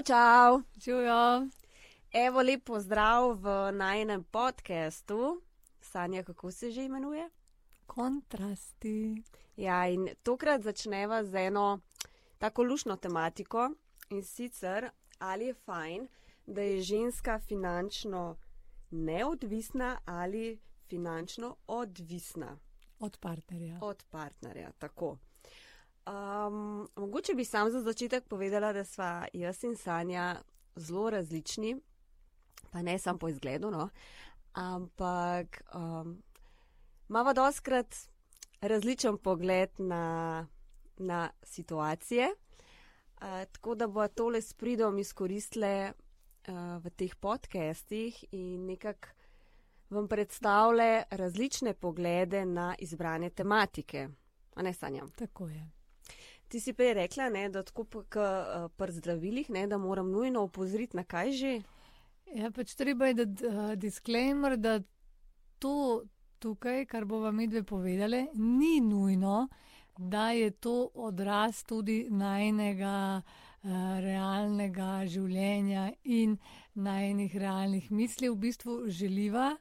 Čau, čau! Čujo. Evo, lep pozdrav v najnem podkastu. Sanja, kako se že imenuje? Kontrasti. Ja, in tokrat začneva z eno tako lušno tematiko in sicer, ali je fajn, da je ženska finančno neodvisna ali finančno odvisna Od partnerja. od partnerja. Tako. Um, mogoče bi sam za začetek povedala, da sva jaz in Sanja zelo različni, pa ne samo po izgledu, no, ampak um, imamo doskrat različen pogled na, na situacije. Uh, tako da bo tole s pridom izkoristile uh, v teh podcestih in nekako vam predstavlja različne poglede na izbrane tematike. A ne sanjam. Tako je. Ti si prej rekla, ne, da tako kot pri zdravilih, ne, da moram nujno opozoriti na kaj že. Ja, pač treba je dati uh, disclaimer, da to tukaj, kar bova mi dve povedali, ni nujno, da je to odraz tudi najnega uh, realnega življenja in najnih realnih misli. V bistvu želiva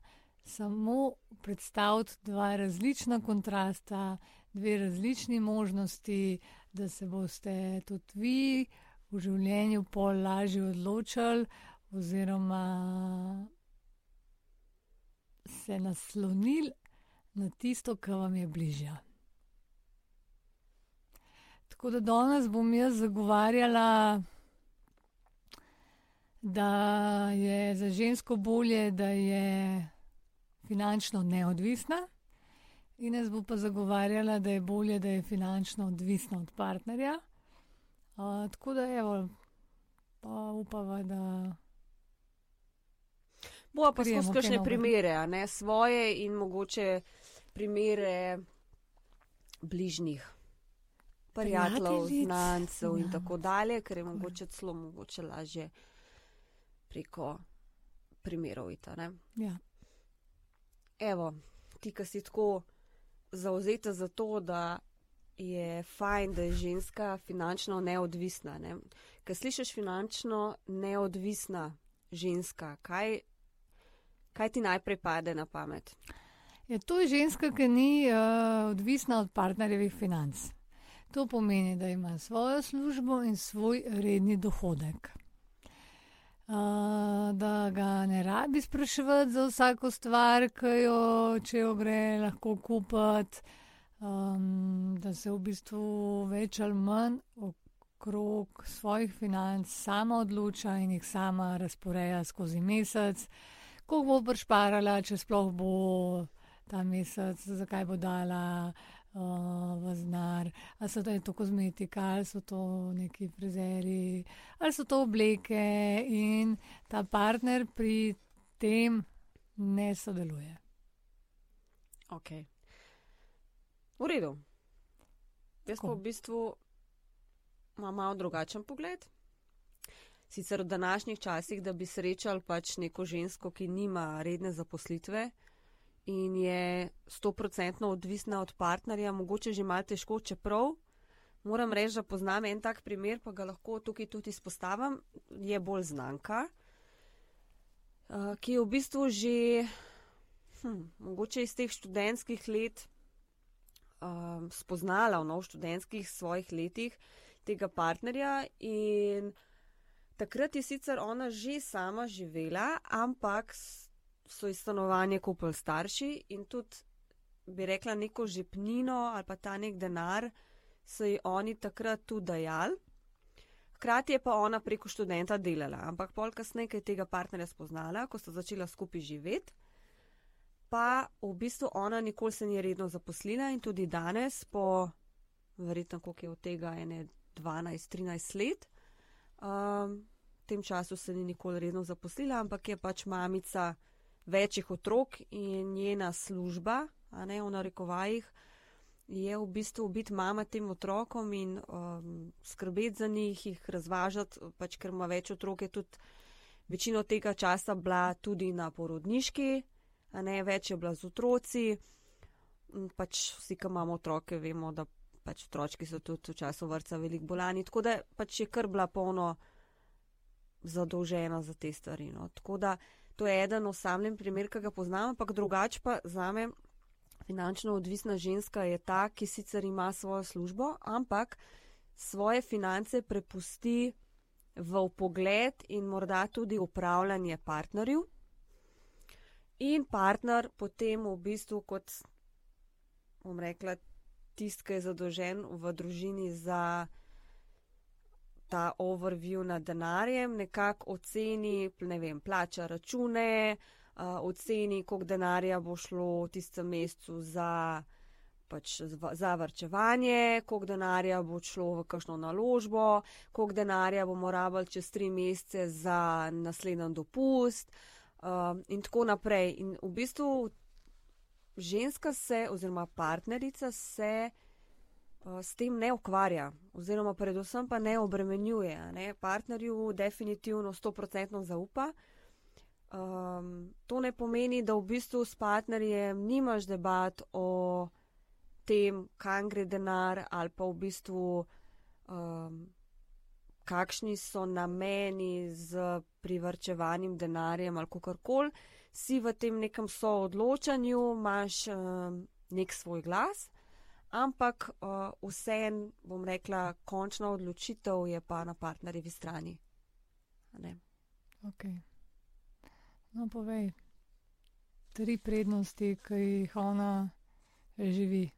samo predstaviti dva različna kontrasta, dve različni možnosti, da se boste tudi vi v življenju pol lažje odločili, oziroma se naslonili na tisto, kar vam je bližje. Tako da danes bom jaz zagovarjala, da je za žensko bolje, da je finančno neodvisna. Ines bo pa zagovarjala, da je bolje, da je finančno odvisna od partnerja. Uh, tako da, evo, pa upava, da. Bova pa skozi kakšne primere, ne svoje in mogoče primere bližnjih. Prijateljev, znancev in ja, tako dalje, ker je je. mogoče celo mogoče lažje preko primerov iti. a ne. Ja. Evo, ti, ki si tako zauzeta za to, da je fajn, da je ženska finančno neodvisna. Ne? Ker slišiš finančno neodvisna ženska, kaj, kaj ti najprej pade na pamet? Ja, to je ženska, ki ni uh, odvisna od partnerjevih financ. To pomeni, da ima svojo službo in svoj redni dohodek. Uh, da ga ne rabi spraševati za vsako stvar, ki jo, če jo gre, lahko kupiti, um, da se v bistvu več ali manj okrog svojih financ sama odloča in jih sama razporeja skozi mesec, koliko bo prešparala, če sploh bo ta mesec, zakaj bo dala uh, v znar, ali so to, je to kozmetika, ali so to neki frizeri, ali so to obleke in ta partner pri tem ne sodeluje. Ok. V redu. Jaz pa v bistvu imam malo drugačen pogled. Sicer v današnjih časih, da bi srečal pač neko žensko, ki nima redne zaposlitve in je stoprocentno odvisna od partnerja, mogoče že malo težko, čeprav moram reči, da poznam en tak primer, pa ga lahko tukaj tudi izpostavim, je bolj znanka, uh, ki je v bistvu že, hm, mogoče iz teh študentskih let um, spoznala v nov študentskih svojih letih tega partnerja in takrat je sicer ona že sama živela, ampak so iz stanovanja kupili starši in tudi, bi rekla, neko žepnino ali pa ta nek denar so ji oni takrat tudi dajali. Hkrati je pa ona preko študenta delala, ampak pol kasneje, je tega partnerja spoznala, ko sta začela skupaj živeti, pa v bistvu ona nikoli se ni redno zaposlila in tudi danes, po verjetno koliko je od tega ene 12-13 let, um, v tem času se ni nikoli redno zaposlila, ampak je pač mamica večjih otrok in njena služba, a ne v narekovajih, je v bistvu biti mama tem otrokom in um, skrbeti za njih, jih razvažati, pač ker ima več otrok, je tudi večino tega časa bila tudi na porodniški, a ne več je bila z otroci. Pač vsi, ki imamo otroke, vemo, da pač otročki so tudi v času vrca veliko bolani, tako da pač je kar bila polno zadolžena za te stvari. No. Tako da to je eden osamljen primer, ki ga poznam, ampak drugače pa za me finančno odvisna ženska je ta, ki sicer ima svojo službo, ampak svoje finance prepusti v pogled in morda tudi upravljanje partnerju. In partner potem v bistvu kot, bom rekla, tist, ki je zadolžen v družini za ta overview nad denarjem, nekako oceni, ne vem, plača račune, uh, oceni, koliko denarja bo šlo v tistem mesecu za, pač, za vrčevanje, koliko denarja bo šlo v kakšno naložbo, koliko denarja bomo rabili čez tri mesece za naslednji dopust uh, in tako naprej. In v bistvu ženska se, oziroma partnerica se s tem ne ukvarja, oziroma predvsem pa ne obremenjuje. Ne? Partnerju definitivno 100% zaupa. Um, to ne pomeni, da v bistvu s partnerjem nimaš debat o tem, kam gre denar, ali pa v bistvu um, kakšni so nameni z privrčevanim denarjem ali kakorkoli. Si v tem nekem soodločanju, imaš um, nek svoj glas ampak uh, vseeno, bom rekla, končna odločitev je pa na partnerjevi strani. Okay. No, povej, tri prednosti, ki jih ona živi.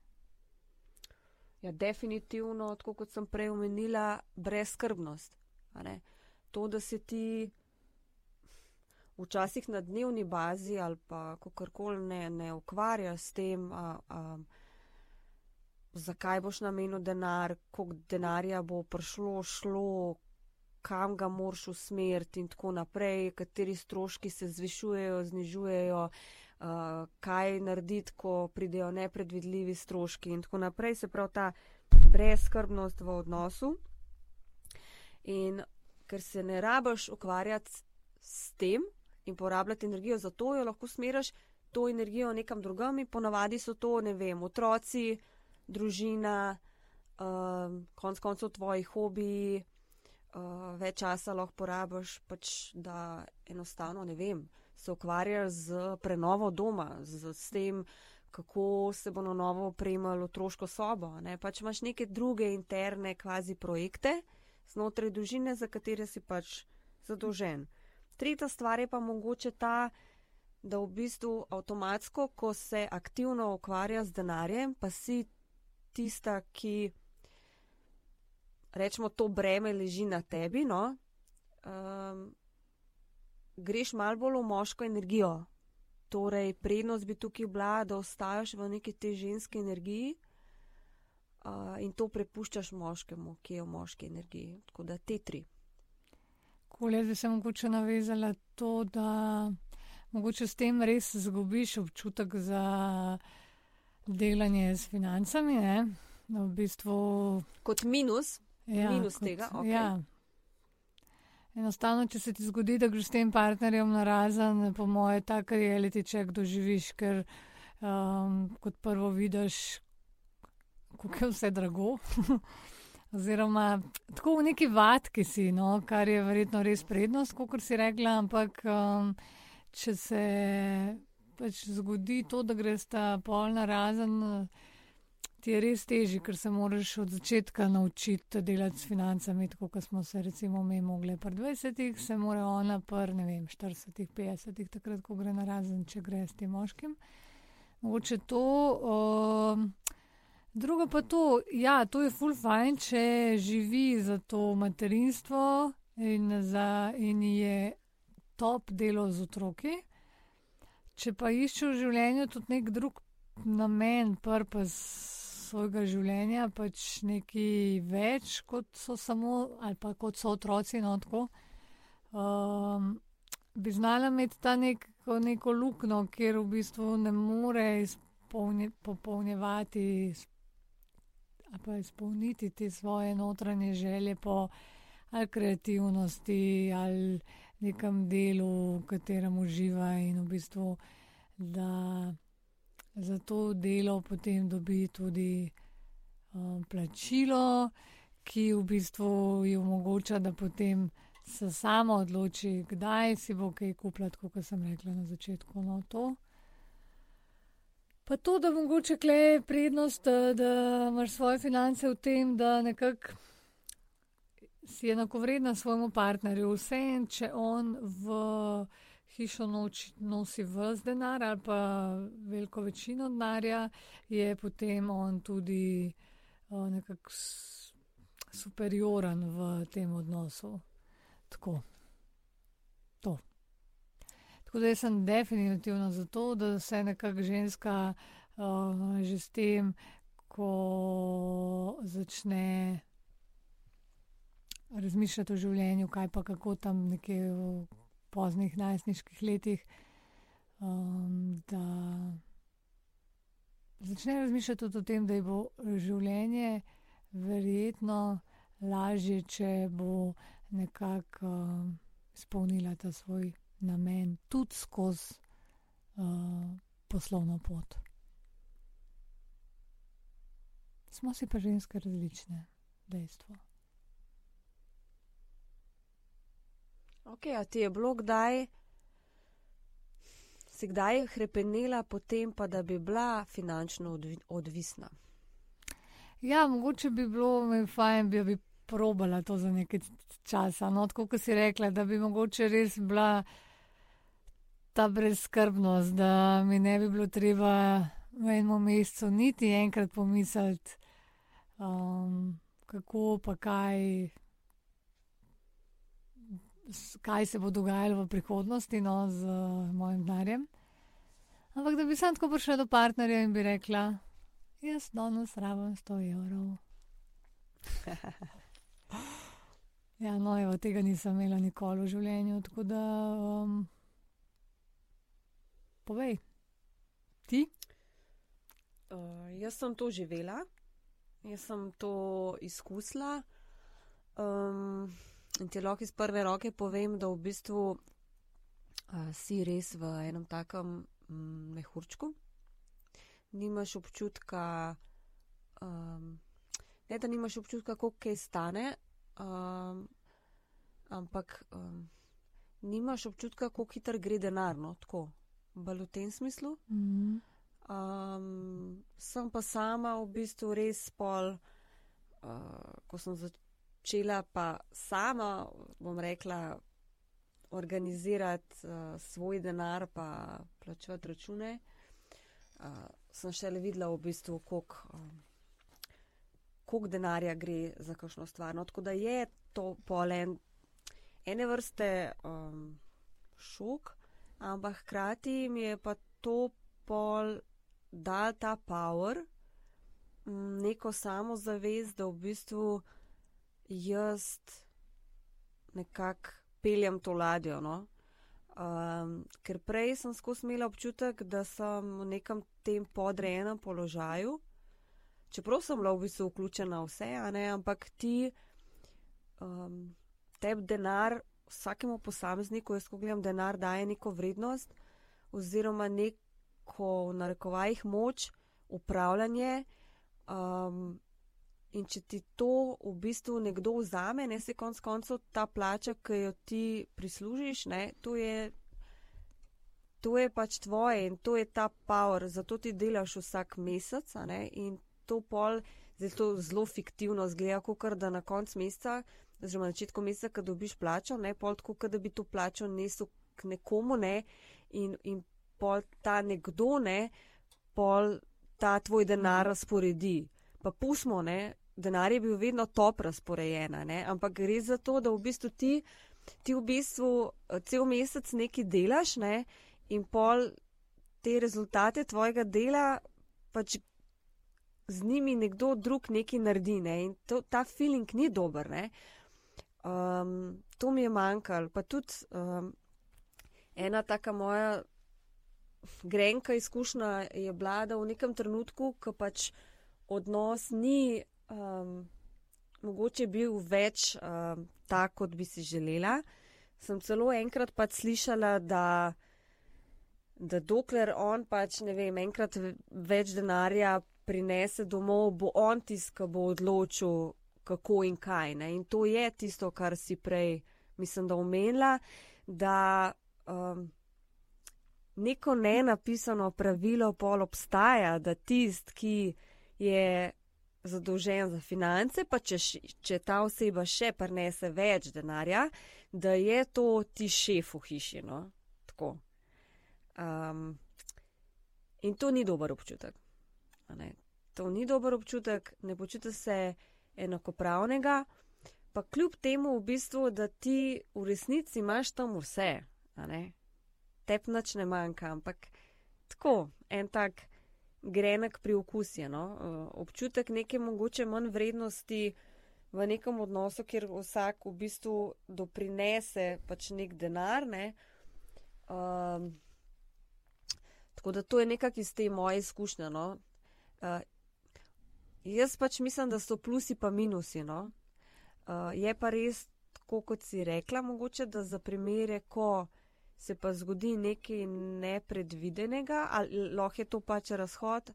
Ja, definitivno, tako kot sem prej omenila, brezkrbnost. To, da se ti včasih na dnevni bazi ali pa kakorkoli ne, ne ukvarja s tem, a, a, zakaj boš namenil denar, koliko denarja bo prišlo, šlo, kam ga moraš usmeriti in tako naprej, kateri stroški se zvišujejo, znižujejo, uh, kaj narediti, ko pridejo nepredvidljivi stroški in tako naprej. Se pravi ta brezkrbnost v odnosu. In ker se ne rabiš ukvarjati s tem in porabljati energijo za to, jo lahko smeriš to energijo nekam drugam in ponavadi so to, ne vem, otroci, družina, um, konc koncev tvoji hobiji, uh, več časa lahko porabiš, pač, da enostavno ne vem, se ukvarjaš z prenovo doma, z, z tem, kako se bo na novo opremljalo otroško sobo. Ne? Pač imaš neke druge interne kvazi projekte znotraj družine, za katere si pač zadolžen. Tretja stvar je pa mogoče ta, da v bistvu avtomatsko, ko se aktivno ukvarja z denarjem, pa si tista, ki rečemo, to breme leži na tebi, no, um, greš malo bolj v moško energijo. Torej, prednost bi tukaj bila, da ostaješ v neki te ženski energiji uh, in to prepuščaš moškemu, ki je v moški energiji. Tako da te tri. Kolej, zdaj sem mogoče navezala to, da mogoče s tem res zgubiš občutek za delanje s financami. V bistvu, kot minus, ja, minus kot, tega. Okay. Ja. Enostavno, če se ti zgodi, da greš s tem partnerjem na razen, po moje, tako reality check doživiš, ker um, kot prvo vidiš, kako je vse drago. Oziroma, tako v neki vatki si, no, kar je verjetno res prednost, kot si rekla, ampak um, če se pač zgodi to, da greš ta polna razen, ti je res težje, ker se moraš od začetka naučiti delati s financami, tako kot smo se recimo mi mogli pri 20-ih, se mora ona pri, ne vem, 40-ih, 50-ih, takrat, ko gre na razen, če gre s tem moškim. Mogoče to. Uh, Drugo pa to, ja, to je full fajn, če živi za to materinstvo in, za, in je top delo z otroki. Če pa išče v življenju tudi nek drug namen, purpose svojega življenja, pač nekaj več kot so samo ali pa kot so otroci, no tako, um, bi znala imeti ta nek, neko luknjo, kjer v bistvu ne more izpolnje, popolnjevati ali pa izpolniti te svoje notranje želje po ali kreativnosti ali nekem delu, v katerem uživa in v bistvu, da za to delo potem dobi tudi um, plačilo, ki v bistvu ji omogoča, da potem se sama odloči, kdaj si bo kaj kupila, kot sem rekla na začetku. No, to. Pa to, da mogoče kle prednost, da, da imaš svoje finance v tem, da nekako si enakovredna svojemu partnerju. Vse en, če on v hišo noč nosi vse denar ali pa veliko večino denarja, je potem on tudi uh, nekako superioren v tem odnosu. Tako. To. Tako da sem definitivno za to, da se nekako ženska uh, že s tem, ko začne razmišljati o življenju, kaj pa kako tam nekje v poznih najstniških letih, um, da začne razmišljati tudi o tem, da bo življenje verjetno lažje, če bo nekako uh, izpolnila ta svoj namen, tudi skozi uh, poslovno pot. Smo si pa ženske različne, dejstvo. Ok, a ti je bilo kdaj, si kdaj krepenila potem, pa da bi bila finančno odvi odvisna? Ja, mogoče bi bilo mi fajn, bi, bi probala to za nekaj časa. No, tako kot si rekla, da bi mogoče res bila ta brezskrbnost, da mi ne bi bilo treba v enem mesecu niti enkrat pomisliti, um, kako pa kaj, kaj se bo dogajalo v prihodnosti no, z uh, mojim denarjem. Ampak da bi sem tako prišla do partnerja in bi rekla, jaz danes rabim 100 evrov. ja, no, evo, tega nisem imela nikoli v življenju, tako da. Um, povej, ti? Uh, jaz sem to živela, jaz sem to izkusila. Um, in ti lahko iz prve roke povem, da v bistvu uh, si res v enem takem mm, mehurčku nimaš občutka, um, ne da nimaš občutka, koliko kaj stane, um, ampak um, nimaš občutka, koliko hitro gre denar, no, tako, bolj v tem smislu. Mm. Um, sem pa sama v bistvu res pol, uh, ko sem začela pa sama, bom rekla, organizirati uh, svoj denar, pa plačevati račune. Uh, sem šele videla, v bistvu, koliko um, denarja gre za kakšno stvar. No, tako da je to polen ene vrste um, šok, ampak hkrati mi je pa to pol dal ta power, neko samozavest, da v bistvu jaz nekako peljem to ladjo. No? Um, ker prej sem skozi imela občutek, da sem v nekem tem podrejenem položaju, čeprav sem bila v bistvu vključena vse, ne, ampak ti, um, tebi denar, vsakemu posamezniku, jaz ko gledam, denar daje neko vrednost oziroma neko v narekovajih moč, upravljanje. Um, in če ti to v bistvu nekdo vzame, ne se konc koncev ta plača, ki jo ti prislužiš, ne, to je to je pač tvoje in to je ta power, zato ti delaš vsak mesec. In to pol, zdaj to zelo fiktivno zgleda, kot da na koncu meseca, oziroma na začetku meseca, ko dobiš plačo, ne pol tako, da bi to plačo nesel k nekomu, ne in, in pol ta nekdo, ne pol ta tvoj denar razporedi. Pa pusmo, ne. Denar je bil vedno top razporejen, ampak gre za to, da v bistvu ti, ti v bistvu cel mesec nekaj delaš, ne, in pol te rezultate tvojega dela, pač z njimi nekdo drug nekaj naredi. Ne? In to, ta feeling ni dober. Um, to mi je manjkalo. Pa tudi um, ena taka moja grenka izkušnja je bila, da v nekem trenutku, ko pač odnos ni. Um, Mogoče bil več um, tak, kot bi si želela. Sem celo enkrat pač slišala, da da dokler on pač ne vem, enkrat več denarja prinese domov, bo on tisti, ki bo odločil, kako in kaj. Ne? In to je tisto, kar si prej mislim, da omenila, da um, neko nenapisano pravilo pol obstaja, da tist, ki je zadolžen za finance, pa če, če ta oseba še prenese več denarja, da je to ti šef v hiši. No? Um, in to ni dober občutek. To ni dober občutek, ne počuti se enakopravnega, pa kljub temu v bistvu, da ti v resnici imaš tam vse, tepnač ne manjka, ampak tako, en tak grenek pri okusju, no? uh, občutek neke mogoče manj vrednosti v nekem odnosu, kjer vsak v bistvu doprinese pač nek denar. Ne? Um, tako da to je nekak iz te moje izkušnje. No? Uh, jaz pač mislim, da so plusi pa minusi. No? Uh, je pa res, tako kot si rekla, mogoče da za primere, ko se pa zgodi nekaj nepredvidenega, ali lahko je to pač razhod,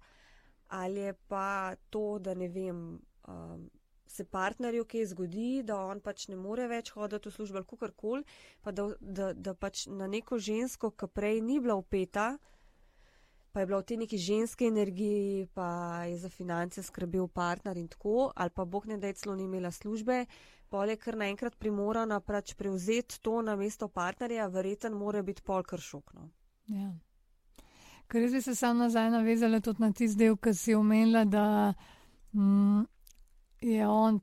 ali je pa to, da ne vem, um, se partnerju kaj zgodi, da on pač ne more več hoditi v službo ali kakorkoli, pa da, da, da pač na neko žensko, ki prej ni bila upeta. Pa je bila v tej neki ženski energiji, pa je za finance skrbel partner in tako, ali pa Bog ne da je celo ni imela službe, pol je kar naenkrat primorana pač prevzeti to na mesto partnerja, verjeten mora biti pol kar šokno. Ja. Ker res bi se sam nazaj navezala tudi na tisti del, ki si omenila, da mm, je on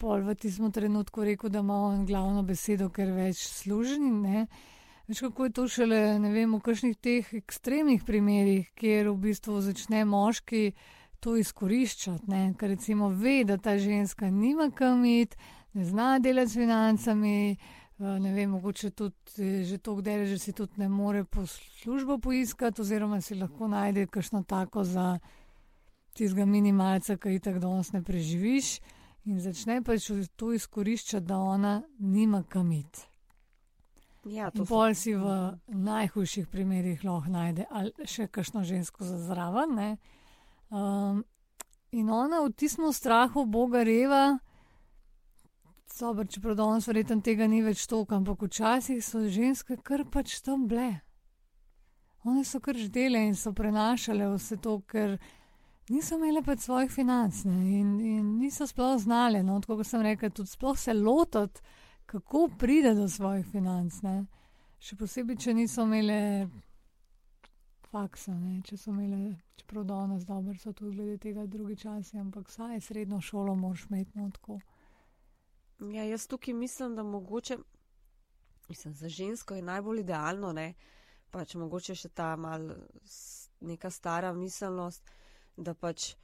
pol v tistem trenutku rekel, da ima on glavno besedo, ker več služi. Veš, kako je to šele, ne vem, v kakšnih teh ekstremnih primerih, kjer v bistvu začne moški to izkoriščati, ne? ker recimo ve, da ta ženska nima kam iti, ne zna delati s financami, eh, ne vem, mogoče tudi že to, da že si tudi ne more po službo poiskati, oziroma si lahko najde kakšno tako za tistega minimalca, ki jih tako danes ne preživiš. In začne pač to izkoriščati, da ona nima kam iti. Ja, Pol si v najhujših primerih lahko najde ali še kakšno žensko za zraven. Um, in ona v tistem strahu Boga reva, Dobro, čeprav danes verjetno tega ni več toliko, ampak včasih so ženske kar pač tam bile. One so kar ždele in so prenašale vse to, ker niso imele pač svojih financ ne, in, in niso sploh znale. No, kot sem rekel, tudi sploh se lotiti, kako pride do svojih financ. Ne. Še posebej, če niso imele faksa, ne, če so imele, čeprav danes dobro so tudi glede tega drugi časi, ampak vsaj srednjo šolo moraš imeti no tako. Ja, jaz tukaj mislim, da mogoče, mislim, za žensko je najbolj idealno, ne, pač mogoče še ta mal neka stara miselnost, da pač,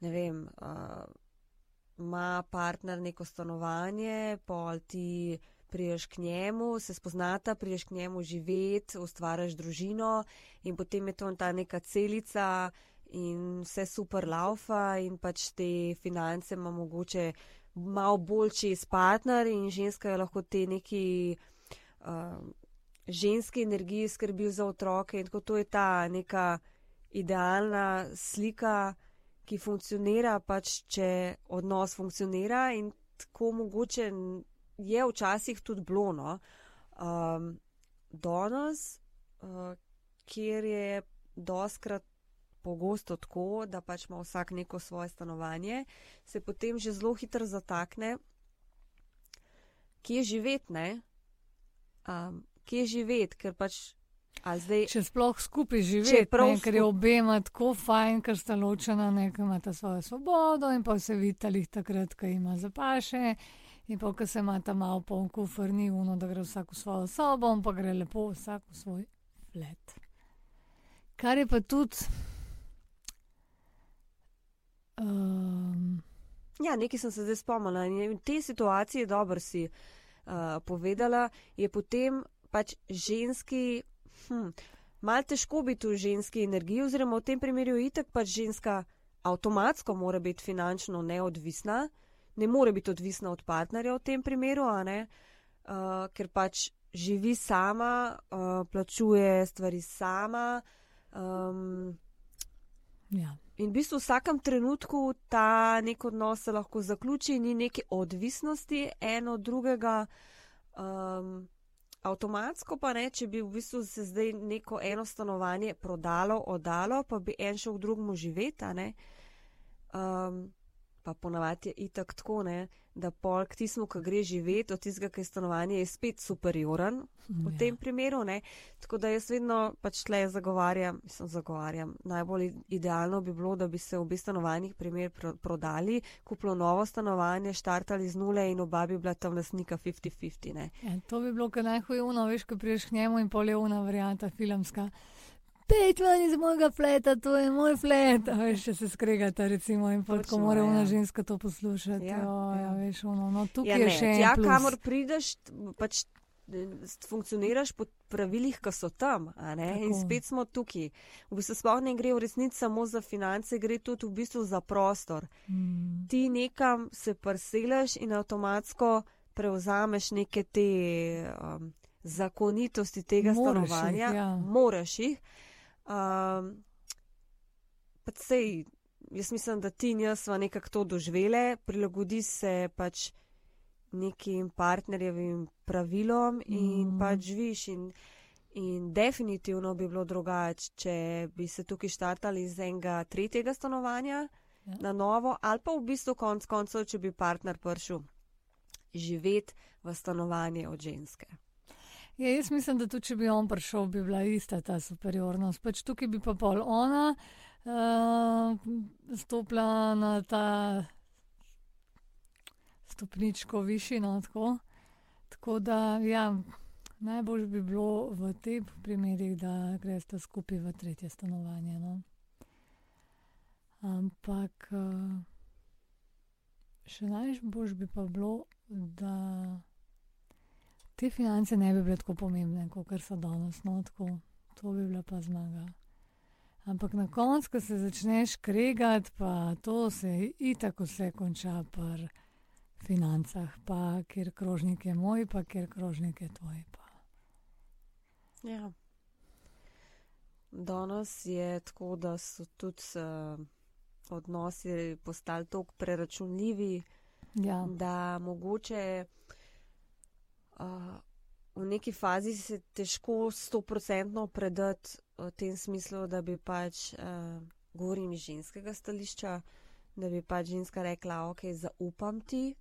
ne vem, uh, partner neko stanovanje, pol ti priješ k njemu, se spoznata, priješ k njemu živeti, ustvaraš družino in potem je to ta neka celica in vse super laufa in pač te finance ima mogoče malo bolj čez partner in ženska je lahko te neki uh, ženske energije skrbi za otroke in tako to je ta neka idealna slika, ki funkcionira, pač če odnos funkcionira in tako mogoče je včasih tudi blono. Um, Danes, uh, kjer je doskrat pogosto tako, da pač ima vsak neko svoje stanovanje, se potem že zelo hitro zatakne, kje živeti, ne? Um, kje živeti, ker pač. Zdaj, če sploh skupaj živeti, prav, ker je obema tako fajn, ker sta ločena, nekaj imata svojo svobodo in pa se vidite takrat, ko ima zapaše. In pa, ko se ima ta malo poln kufr, ni uno, da gre vsak v svojo sobo, pa gre lepo vsak v svoj flet. Kar je pa tudi Um. Ja, nekaj sem se zdaj spomnila. In v tej situaciji, dobro si uh, povedala, je potem pač ženski, hm, malo težko biti v ženski energiji, oziroma v tem primeru itak pač ženska avtomatsko mora biti finančno neodvisna, ne more biti odvisna od partnerja v tem primeru, uh, ker pač živi sama, uh, plačuje stvari sama. Um, ja. In v bistvu v vsakem trenutku ta nek odnos se lahko zaključi, ni neke odvisnosti eno od drugega. Um, avtomatsko pa ne, če bi v bistvu se zdaj neko eno stanovanje prodalo, oddalo, pa bi en šel drugemu živeti, um, pa ponavadi je itak tako, ne, da pol k tistemu, ki gre živeti, od tistega, ki je stanovanje, je spet superioren v Ja. tem primeru. Ne. Tako da jaz vedno pač tle zagovarjam, mislim, zagovarjam. Najbolj idealno bi bilo, da bi se obe stanovanjih primer pro, prodali, kupilo novo stanovanje, štartali z nule in oba bi bila tam lasnika 50-50. ne. Ja, to bi bilo, kar najhuje uno, veš, ko priješ k njemu in pol je una varianta filmska. Pet ven iz mojega fleta, to je moj flet. A veš, če se skregata, recimo, in pol tako mora una ja. ženska to poslušati. Ja, Ja, ja. ja. veš, ono, no, tukaj Ja, je ne, še tja, en plus. kamor prideš, pač funkcioniraš po pravilih, ki so tam. In spet smo tukaj. V bistvu sploh ne gre v resnici samo za finance, gre tudi v bistvu za prostor. Mm. Ti nekam se prselaš in avtomatsko prevzameš neke te um, zakonitosti tega Moraš jih, stanovanja. ja. Moraš jih. Um, pa sej, jaz mislim, da ti in jaz smo nekako to doživele, prilagodi se pač nekim partnerjevim pravilom in mm. pač živiš. In, in definitivno bi bilo drugače, če bi se tukaj štartali iz enega tretjega stanovanja Ja. ja. na novo, ali pa v bistvu konc koncev, če bi partner prišel živeti v stanovanje od ženske. Ja, jaz mislim, da tudi če bi on prišel, bi bila ista ta superiornost. Pač tukaj bi pa pol ona uh, stopila na ta stopničko višino. Tako, tako da, ja, najbolj bi bilo v teh primerih, da greste skupaj v tretje stanovanje. No. Ampak uh, še najbolj bi pa bilo, da te finance ne bi bile tako pomembne, kot so danes. No, tako, to bi bila pa zmaga. Ampak na koncu, ko se začneš kregati, pa to se itak vse konča pri financah, pa kjer krožnik je moj, pa kjer krožnik je tvoj. Pa. Ja. Danes je tako, da so tudi uh, odnosi postali tako preračunljivi, Ja, da mogoče uh, v neki fazi se težko stoprocentno predati v tem smislu, da bi pač, uh, govorim iz ženskega stališča, da bi pač ženska rekla, ok, zaupam ti,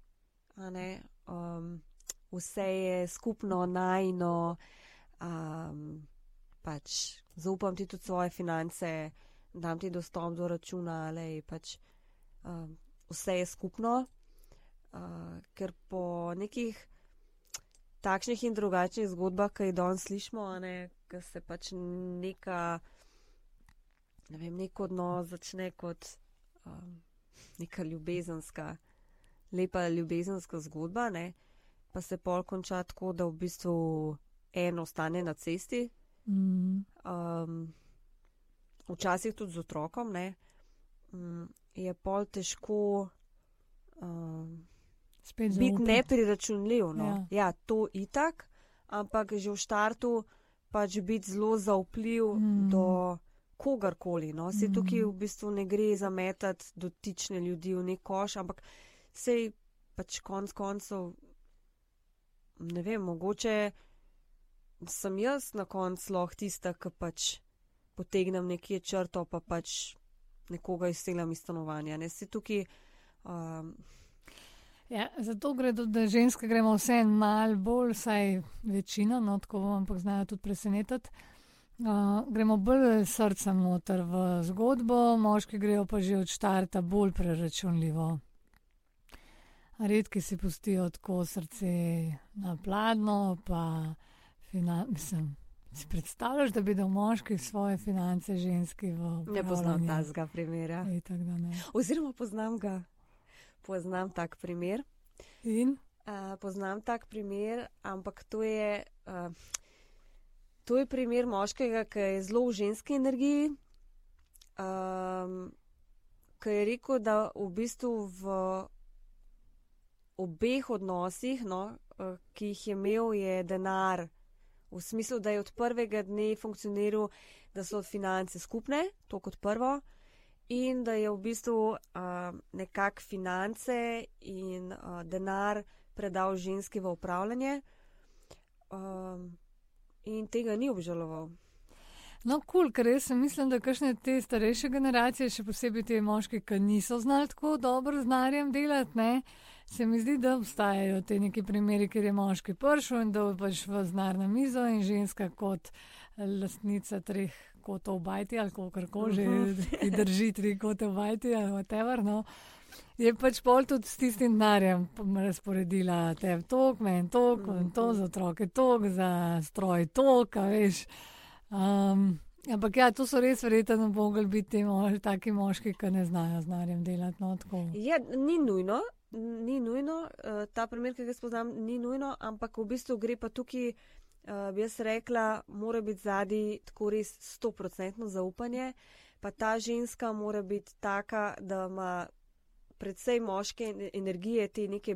a ne, um, vse je skupno najno, um, pač zaupam ti tudi svoje finance, dam ti dostop do računa, ali pač um, vse je skupno. Uh, ker po nekih takšnih in drugačnih zgodbah, ki jih danes slišimo, ki se pač neka, ne vem, nek odnos začne kot um, neka ljubezenska, lepa ljubezenska zgodba, ne, pa se pol konča tako, da v bistvu eno ostane na cesti, mm, um, včasih tudi z otrokom, ne, um, je pol težko. Um, spet biti nepriračunljiv. No. Ja. Ja. to itak, ampak že v štartu pač biti zelo zaupljiv mm. do kogarkoli. No. Se Mm. tukaj v bistvu ne gre zametati dotične ljudi v nek koš, ampak sej pač konc koncev, ne vem, mogoče sem jaz na koncu lahko tista, ki pač potegnem nekje črto, pa pač nekoga izselam iz stanovanja. Ne se tukaj. Um, Ja, zato gre da ženske gremo vse malo bolj, vsaj večina, no tako ampak znajo tudi presenetiti. Uh, gremo bolj srcem noter v zgodbo, moški grejo pa že od štarta bolj preračunljivo. Redki si pustijo tako srce na pladno, pa fina, mislim, si predstavljaš, da bi dal moški svoje finance ženski v ne poznam tazga primera. Itak, ne. Oziroma poznam ga. Poznam tak primer. In Uh, poznam tak primer, ampak to je, uh, to je primer moškega, ki je zelo v ženski energiji, um, ki je rekel, da v bistvu v obeh odnosih, no, uh, ki jih je imel, je denar. V smislu, da je od prvega dne funkcioniral, da so finance skupne, to kot prvo, in da je v bistvu uh, nekako finance in uh, denar predal ženski v upravljanje. um, in tega ni obžaloval. No, kul, cool, ker jaz mislim, da kakšne te starejše generacije, še posebej te moški, ki niso znali tako dobro z narjem delati, ne, se mi zdi, da obstajajo te neki primeri, kjer je moški pršel in da pač v znar na mizo in ženska kot lastnica treh kotov bajti ali kako koli že, ki drži tri kote bajti ali whatever. No. Je pač pol tudi s tistim denarjem razporedila te tok, meni tok, to za otroke, tok za stroj, tok, veš. Um, ampak ja, to so res verjetno mogli biti mož, taki moški, ki ne znajo z narjem delati. No, ja, ni nujno, ni nujno, uh, ta primer, ki ga spoznam, ni nujno, ampak v bistvu gre pa tukaj, uh, bi jaz rekla, mora biti zadnji tako res stoprocentno zaupanje, pa ta ženska mora biti taka, da ima predvsej moške energije, te neke.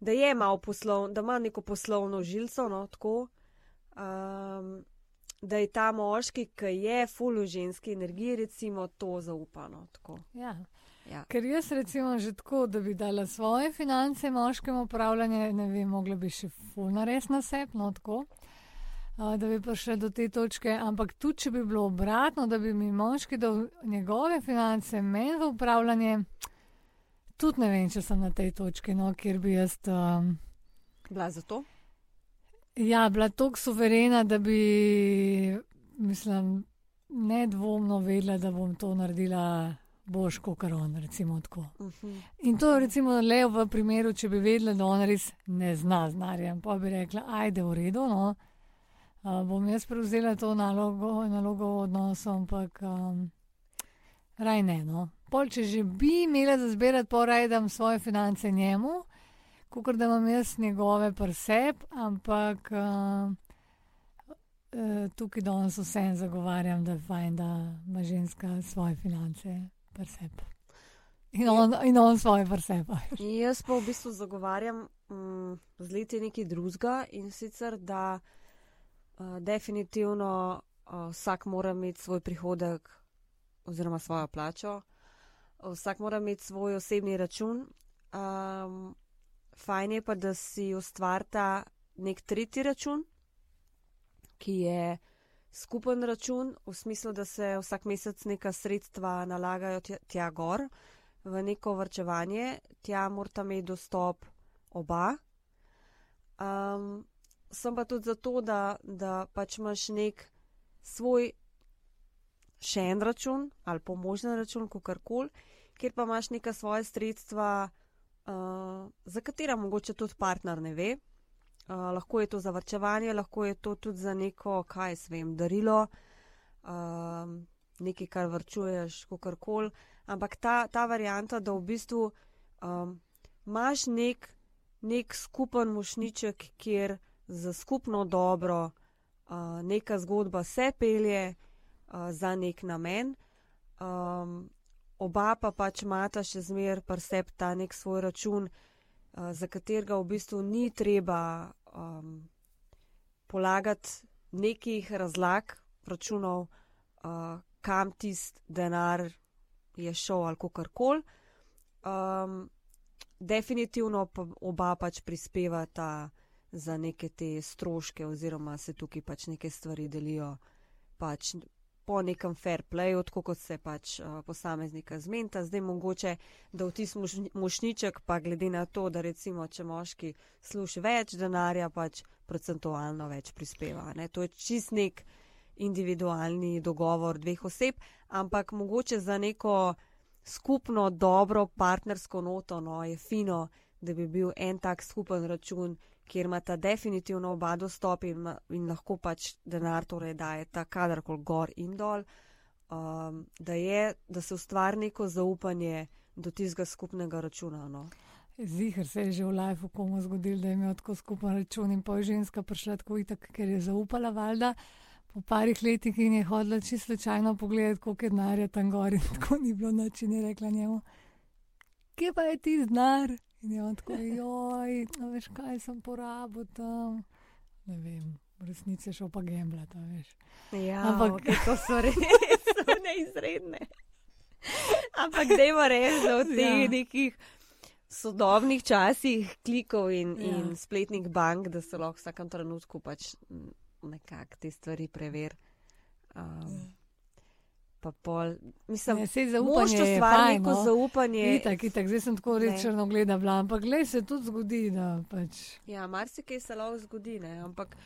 Da je malo poslovno, da ima neko poslovno žilco, no, tako, um, da je ta moški, ki je full v ženski energiji, recimo to zaupano. Ja. Ja. Ker jaz recimo že tako, da bi dala svoje finance moškemu upravljanju, ne vem, mogla bi še full nares na sep, no tako. Da bi prišli do te točke, ampak tudi, če bi bilo obratno, da bi mi moški dal njegove finance, meni v upravljanje, tudi ne vem, če sem na tej točki, no, kjer bi jaz. Um, Bila za to? Ja, bila tako suverena, da bi, mislim, nedvomno vedela, da bom to naredila boš kot on, recimo tako. Uh mhm. -huh. In to recimo le v primeru, če bi vedela, da on res ne zna znarja, pa bi rekla, ajde v redu, no, uh, bom jaz prevzela to nalogo, nalogo v odnosu, ampak um, raj ne, no. Pol, če že bi imela za zbirati, poraj dam svoje finance njemu kot da imam jaz njegove prsep, ampak uh, uh, tukaj danes vsem zagovarjam, da je fajn, da ima ženska svoje finance prsep. In on, in on svoje prsep. jaz pa v bistvu zagovarjam um, z leti nekaj drugega in sicer, da uh, definitivno uh, vsak mora imeti svoj prihodek oziroma svojo plačo. Vsak mora imeti svoj osebni račun. Um, fajn je pa, da si ustvarta nek tretji račun, ki je skupen račun, v smislu, da se vsak mesec neka sredstva nalagajo tja, gor v neko vrčevanje, tja morata imeti dostop oba. Um, sem pa tudi zato, da, da pač imaš nek svoj še en račun ali pomožen račun, kako koli, kjer pa imaš neka svoje sredstva uh, za katera mogoče tudi partner ne ve. Uh, lahko je to za vrčevanje, lahko je to tudi za neko, kaj se vem, darilo, uh, nekaj, kar vrčuješ, kako koli. Ampak ta, ta varijanta, da v bistvu um, imaš nek, nek skupen mošniček, kjer za skupno dobro uh, neka zgodba se pelje uh, za nek namen. Um, oba pa pač imata še zmer prsep ta nek svoj račun, uh, za katerega v bistvu ni treba um, polagati nekih razlag računov, uh, kam tist denar je šel ali kakorkoli. Um, definitivno pa oba pač prispevata za neke te stroške oziroma se tukaj pač neke stvari delijo pač po nekem fair playu, tako kot se pač uh, posameznika zmenta. Zdaj mogoče, da v tisti moš, mošniček, pa glede na to, da recimo, če moški služi več denarja, pač procentualno več prispeva. Ne? To je čist nek individualni dogovor dveh oseb, ampak mogoče za neko skupno dobro partnersko noto, no je fino, da bi bil en tak skupen račun, kjer imata definitivno oba dostop in, in lahko pač denar torej daje ta kadarkoli gor in dol, um, da, je, da se ustvari neko zaupanje do tistega skupnega računa. No. Zihar se je že v lifeu komu zgodil, da je imel tako skupen račun in pa je ženska prišla tako itak, ker je zaupala valjda. Po parih letih in je hodila čisto slučajno pogledati, koliko je denarja tam gor in tako ni bilo noč in je rekla njemu, kje pa je ti znar? In je on tako, joj, veš, kaj sem porabil tam. Ne vem, v resnici je šel pa gemblat, veš. Ja, ampak okay, to so res neizredne. ampak da ima res od teh ja. nekih sodobnih časih klikov in, Ja. in spletnih bank, da se lahko v vsakem trenutku pač nekako te stvari prever. Um, pa pol, mislim, moš zaupanje je fajn, neko no. zaupanje. Itak, itak, zdaj sem tako Ne. reč črno gleda, bila, ampak glej se tudi zgodi, da pač. Ja, marsikaj se lahko zgodi, ne? ampak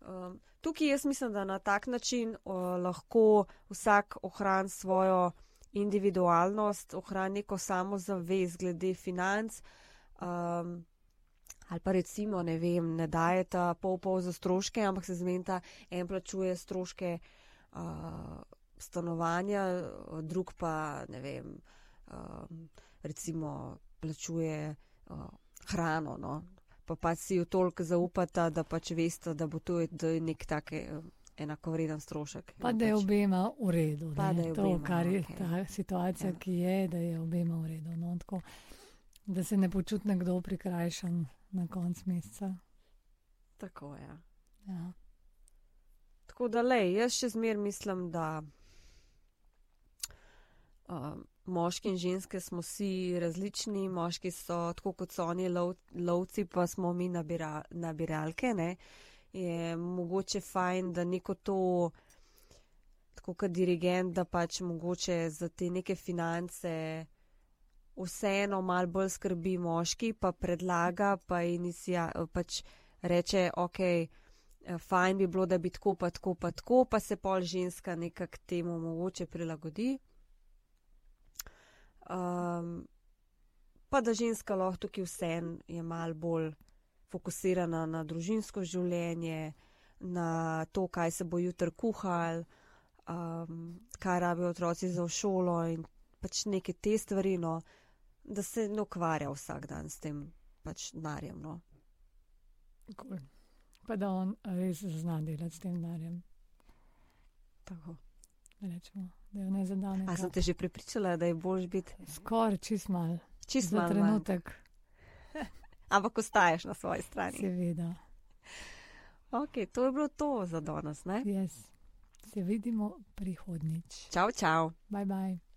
um, tukaj jaz mislim, da na tak način uh, lahko vsak ohrani svojo individualnost, ohrani neko samozavest glede financ. Um, ali pa recimo, ne vem, ne dajeta pol pol za stroške, ampak se zmenta, en plačuje stroške uh, stanovanja, drug pa, ne vem, um, recimo plačuje uh, hrano. No? Pa pa si jo toliko zaupata, da pač veste, da bo to nek tak eh, enakovreden strošek. Pa da je pač, obema v redu. Pa, ne, da je to, obema, kar je okej. ta situacija, Ja. ki je, da je obema v redu. No, tako, da se ne počuti nekdo prikrajšan na koncu meseca. Tako je. Ja. Ja. Tako da, le, jaz še zmer mislim, da uh, moški in ženske smo vsi različni. Moški so tako kot so oni lov, lovci, pa smo mi nabira, nabiralke. Ne? Je mogoče fajn, da neko to, tako kot dirigent, da pač mogoče za te neke finance. Vseeno malo bolj skrbi moški, pa predlaga, pa, inicija, pač reče, ok, eh, fajn bi bilo, da bi tako, pa tako, pa tako, pa se pol ženska nekako temu mogoče prilagodi. Um, pa da ženska lahko tukaj vsem je malo bolj fokusirana na družinsko življenje, na to, kaj se bo jutri kuhal, um, kaj rabijo otroci za šolo in pač neke te stvari, no, da se ne ukvarja vsak dan s tem pač denarjem. No. Cool. Pa da on res zna delati s tem denarjem. Tako. Rečemo, da jo ne zadane. A sem te že prepričala, da je bolj biti Skoraj čist mal. čist manj. trenutek, Ampak ostaješ na svoji strani. seveda. Ok, to je bilo to za danes, ne? Yes. Se vidimo prihodnič. Čau, čau. Bye bye.